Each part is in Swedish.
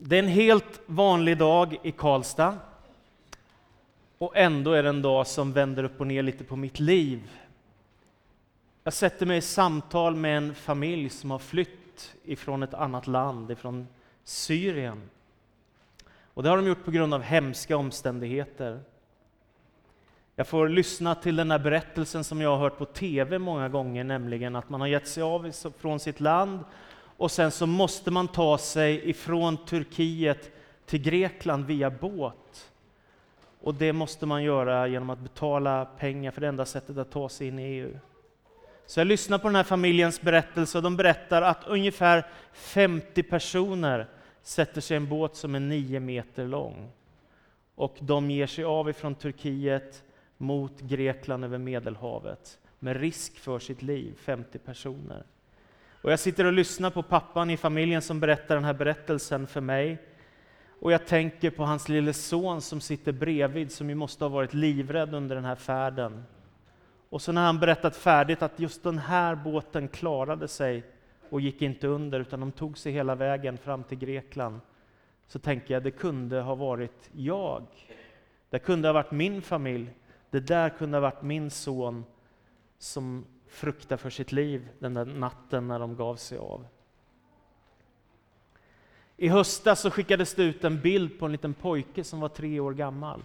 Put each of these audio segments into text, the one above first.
Det är en helt vanlig dag i Karlstad. Och ändå är det en dag som vänder upp och ner lite på mitt liv. Jag sätter mig i samtal med en familj som har flytt ifrån ett annat land, ifrån Syrien. Och det har de gjort på grund av hemska omständigheter. Jag får lyssna till den här berättelsen som jag har hört på TV många gånger, nämligen att man har gett sig av från sitt land och sen så måste man ta sig ifrån Turkiet till Grekland via båt. Och det måste man göra genom att betala pengar, för det enda sättet att ta sig in i EU. Så jag lyssnar på den här familjens berättelse och de berättar att ungefär 50 personer sätter sig i en båt som är nio meter lång. Och de ger sig av ifrån Turkiet mot Grekland över Medelhavet med risk för sitt liv, 50 personer. Och jag sitter och lyssnar på pappan i familjen som berättar den här berättelsen för mig. Och jag tänker på hans lille son som sitter bredvid, som ju måste ha varit livrädd under den här färden. Och så när han berättat färdigt att just den här båten klarade sig och gick inte under, utan de tog sig hela vägen fram till Grekland, så tänker jag det kunde ha varit jag. Det kunde ha varit min familj. Det där kunde ha varit min son som frukta för sitt liv den där natten när de gav sig av. I höstas så skickades det ut en bild på en liten pojke som var tre år gammal.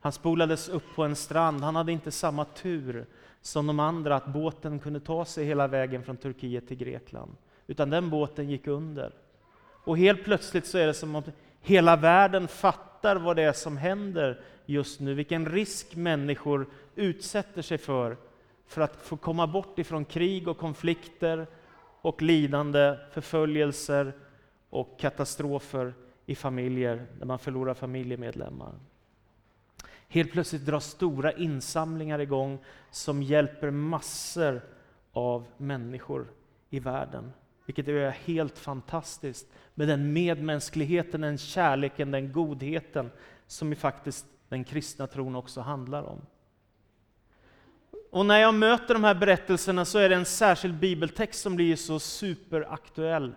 Han spolades upp på en strand. Han hade inte samma tur som de andra, att båten kunde ta sig hela vägen från Turkiet till Grekland. Utan den båten gick under. Och helt plötsligt så är det som om hela världen fattar vad det är som händer just nu, vilken risk människor utsätter sig för, för att få komma bort ifrån krig och konflikter och lidande, förföljelser och katastrofer i familjer, där man förlorar familjemedlemmar. Helt plötsligt dras stora insamlingar igång som hjälper massor av människor i världen. Vilket är helt fantastiskt med den medmänskligheten, den kärleken, den godheten som ju faktiskt den kristna tron också handlar om. Och när jag möter de här berättelserna så är det en särskild bibeltext som blir så superaktuell.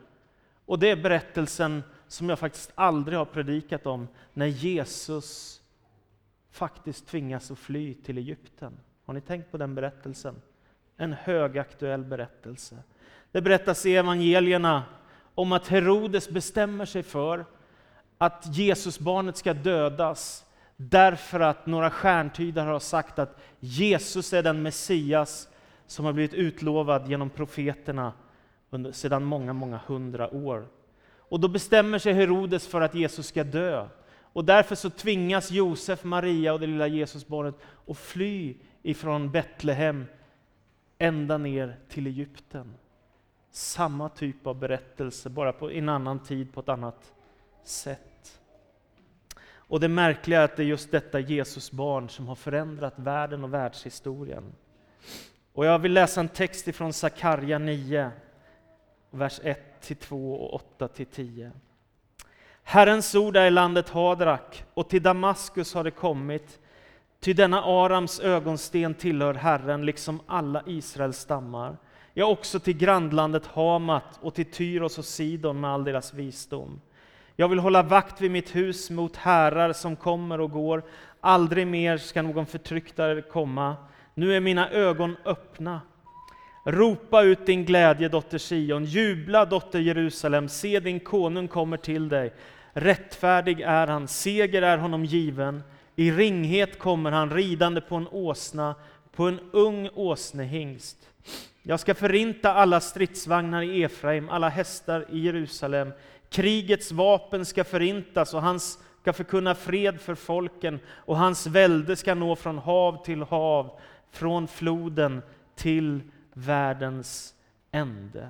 Och det är berättelsen som jag faktiskt aldrig har predikat om, när Jesus faktiskt tvingas att fly till Egypten. Har ni tänkt på den berättelsen? En högaktuell berättelse. Det berättas i evangelierna om att Herodes bestämmer sig för att Jesusbarnet ska dödas därför att några stjärntydare har sagt att Jesus är den Messias som har blivit utlovad genom profeterna under, sedan många, många hundra år. Och då bestämmer sig Herodes för att Jesus ska dö. Och därför så tvingas Josef, Maria och det lilla Jesusbarnet att fly ifrån Betlehem ända ner till Egypten. Samma typ av berättelse, bara på en annan tid, på ett annat sätt. Och det märkliga är att det är just detta Jesusbarn som har förändrat världen och världshistorien. Och jag vill läsa en text ifrån Sakarja 9, vers 1-2 och 8-10. Herrens ord är i landet Hadrak, och till Damaskus har det kommit, ty denna Arams ögonsten tillhör Herren, liksom alla Israels stammar. Ja, också till grannlandet Hamat och till Tyros och Sidon med all deras visdom. Jag vill hålla vakt vid mitt hus mot herrar som kommer och går. Aldrig mer ska någon förtrycktare komma. Nu är mina ögon öppna. Ropa ut din glädje, dotter Sion. Jubla, dotter Jerusalem. Se, din konung kommer till dig. Rättfärdig är han, seger är honom given. I ringhet kommer han ridande på en åsna, på en ung åsnehingst. Jag ska förinta alla stridsvagnar i Efraim, alla hästar i Jerusalem. Krigets vapen ska förintas och han ska förkunna fred för folken och hans välde ska nå från hav till hav, från floden till världens ände.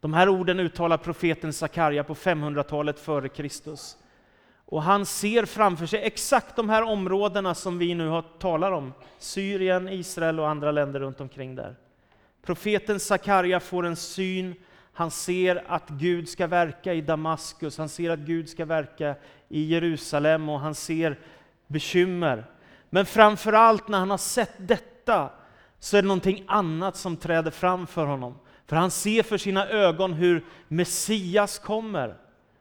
De här orden uttalar profeten Sakarja på 500-talet före Kristus. Och han ser framför sig exakt de här områdena som vi nu har talar om. Syrien, Israel och andra länder runt omkring där. Profeten Sakarja får en syn, han ser att Gud ska verka i Damaskus, han ser att Gud ska verka i Jerusalem och han ser bekymmer. Men framför allt när han har sett detta så är det någonting annat som träder fram för honom. För han ser för sina ögon hur Messias kommer.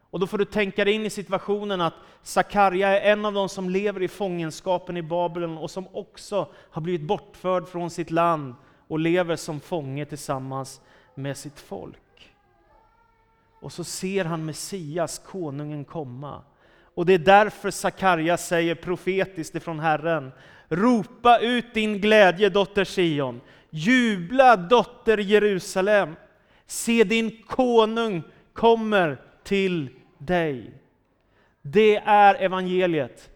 Och då får du tänka dig in i situationen att Sakarja är en av de som lever i fångenskapen i Babylon och som också har blivit bortförd från sitt land och lever som fånge tillsammans med sitt folk. Och så ser han Messias, konungen, komma. Och det är därför Sakarja säger profetiskt ifrån Herren, ropa ut din glädje dotter Sion, jubla dotter Jerusalem, se din konung kommer till dig. Det är evangeliet.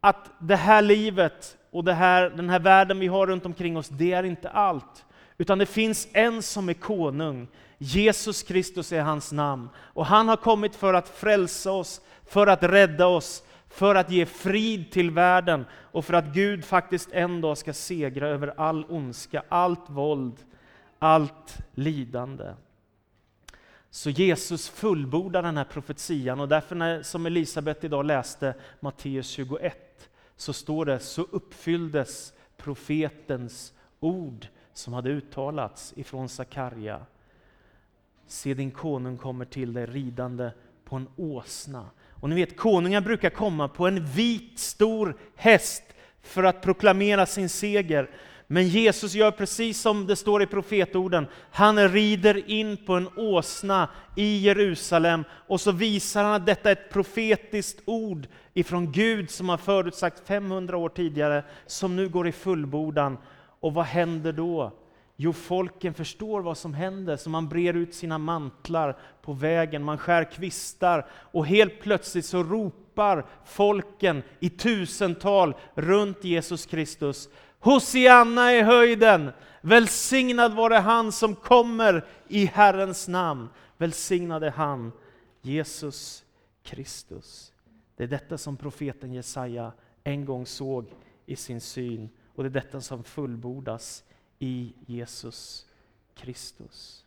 Att det här livet och det här, den här världen vi har runt omkring oss, det är inte allt. Utan det finns en som är konung. Jesus Kristus är hans namn. Och han har kommit för att frälsa oss, för att rädda oss, för att ge frid till världen och för att Gud faktiskt en dag ska segra över all ondska, allt våld, allt lidande. Så Jesus fullbordar den här profetian och därför när, som Elisabet idag läste Matteus 21 så står det så uppfylldes profetens ord som hade uttalats ifrån Sakarja. Se din konung kommer till dig ridande på en åsna. Och ni vet, konungar brukar komma på en vit stor häst för att proklamera sin seger. Men Jesus gör precis som det står i profetorden. Han rider in på en åsna i Jerusalem och så visar han att detta är ett profetiskt ord ifrån Gud som har förutsagt 500 år tidigare, som nu går i fullbordan. Och vad händer då? Jo, folken förstår vad som händer, så man brer ut sina mantlar på vägen, man skär kvistar och helt plötsligt så ropar folken i tusental runt Jesus Kristus. Hosianna i höjden! Välsignad vare han som kommer i Herrens namn. Välsignad är han, Jesus Kristus. Det är detta som profeten Jesaja en gång såg i sin syn och det är detta som fullbordas i Jesus Kristus.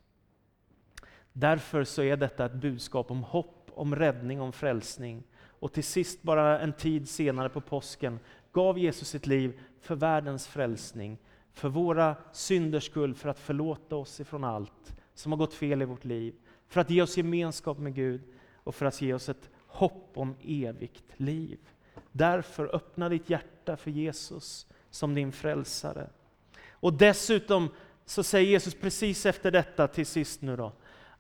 Därför så är detta ett budskap om hopp, om räddning, om frälsning. Och till sist, bara en tid senare på påsken, gav Jesus sitt liv för världens frälsning, för våra synders skull, för att förlåta oss ifrån allt som har gått fel i vårt liv, för att ge oss gemenskap med Gud och för att ge oss ett hopp om evigt liv. Därför öppna ditt hjärta för Jesus som din frälsare. Och dessutom så säger Jesus precis efter detta, till sist nu då,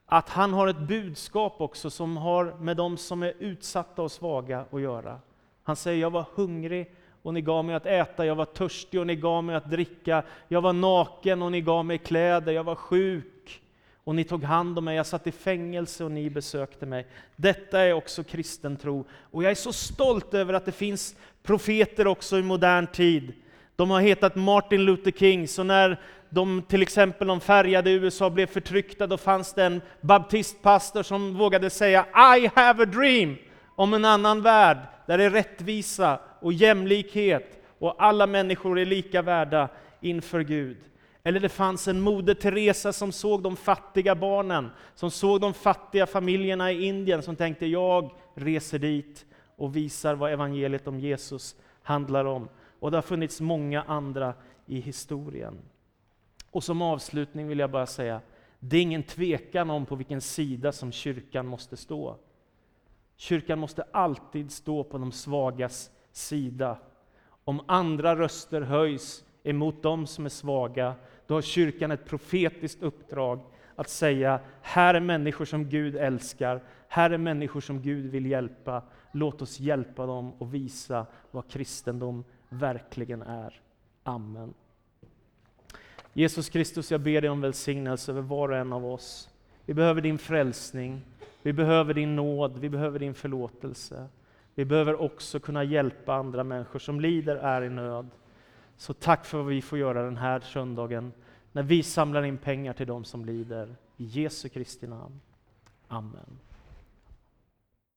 att han har ett budskap också som har med de som är utsatta och svaga att göra. Han säger, jag var hungrig och ni gav mig att äta, jag var törstig och ni gav mig att dricka, jag var naken och ni gav mig kläder, jag var sjuk och ni tog hand om mig, jag satt i fängelse och ni besökte mig. Detta är också kristen tro. Och jag är så stolt över att det finns profeter också i modern tid de har hetat Martin Luther King, så när de till exempel de färgade i USA blev förtryckta, då fanns det en baptistpastor som vågade säga I have a dream om en annan värld där det är rättvisa och jämlikhet och alla människor är lika värda inför Gud. Eller det fanns en moder Teresa som såg de fattiga barnen, som såg de fattiga familjerna i Indien, som tänkte jag reser dit och visar vad evangeliet om Jesus handlar om. Och det har funnits många andra i historien. Och som avslutning vill jag bara säga, det är ingen tvekan om på vilken sida som kyrkan måste stå. Kyrkan måste alltid stå på de svagas sida. Om andra röster höjs emot de som är svaga, då har kyrkan ett profetiskt uppdrag att säga, här är människor som Gud älskar, här är människor som Gud vill hjälpa. Låt oss hjälpa dem och visa vad kristendom verkligen är. Amen. Jesus Kristus, jag ber dig om välsignelse över var och en av oss. Vi behöver din frälsning, vi behöver din nåd, vi behöver din förlåtelse. Vi behöver också kunna hjälpa andra människor som lider, är i nöd. Så tack för vad vi får göra den här söndagen, när vi samlar in pengar till dem som lider. I Jesu Kristi namn. Amen.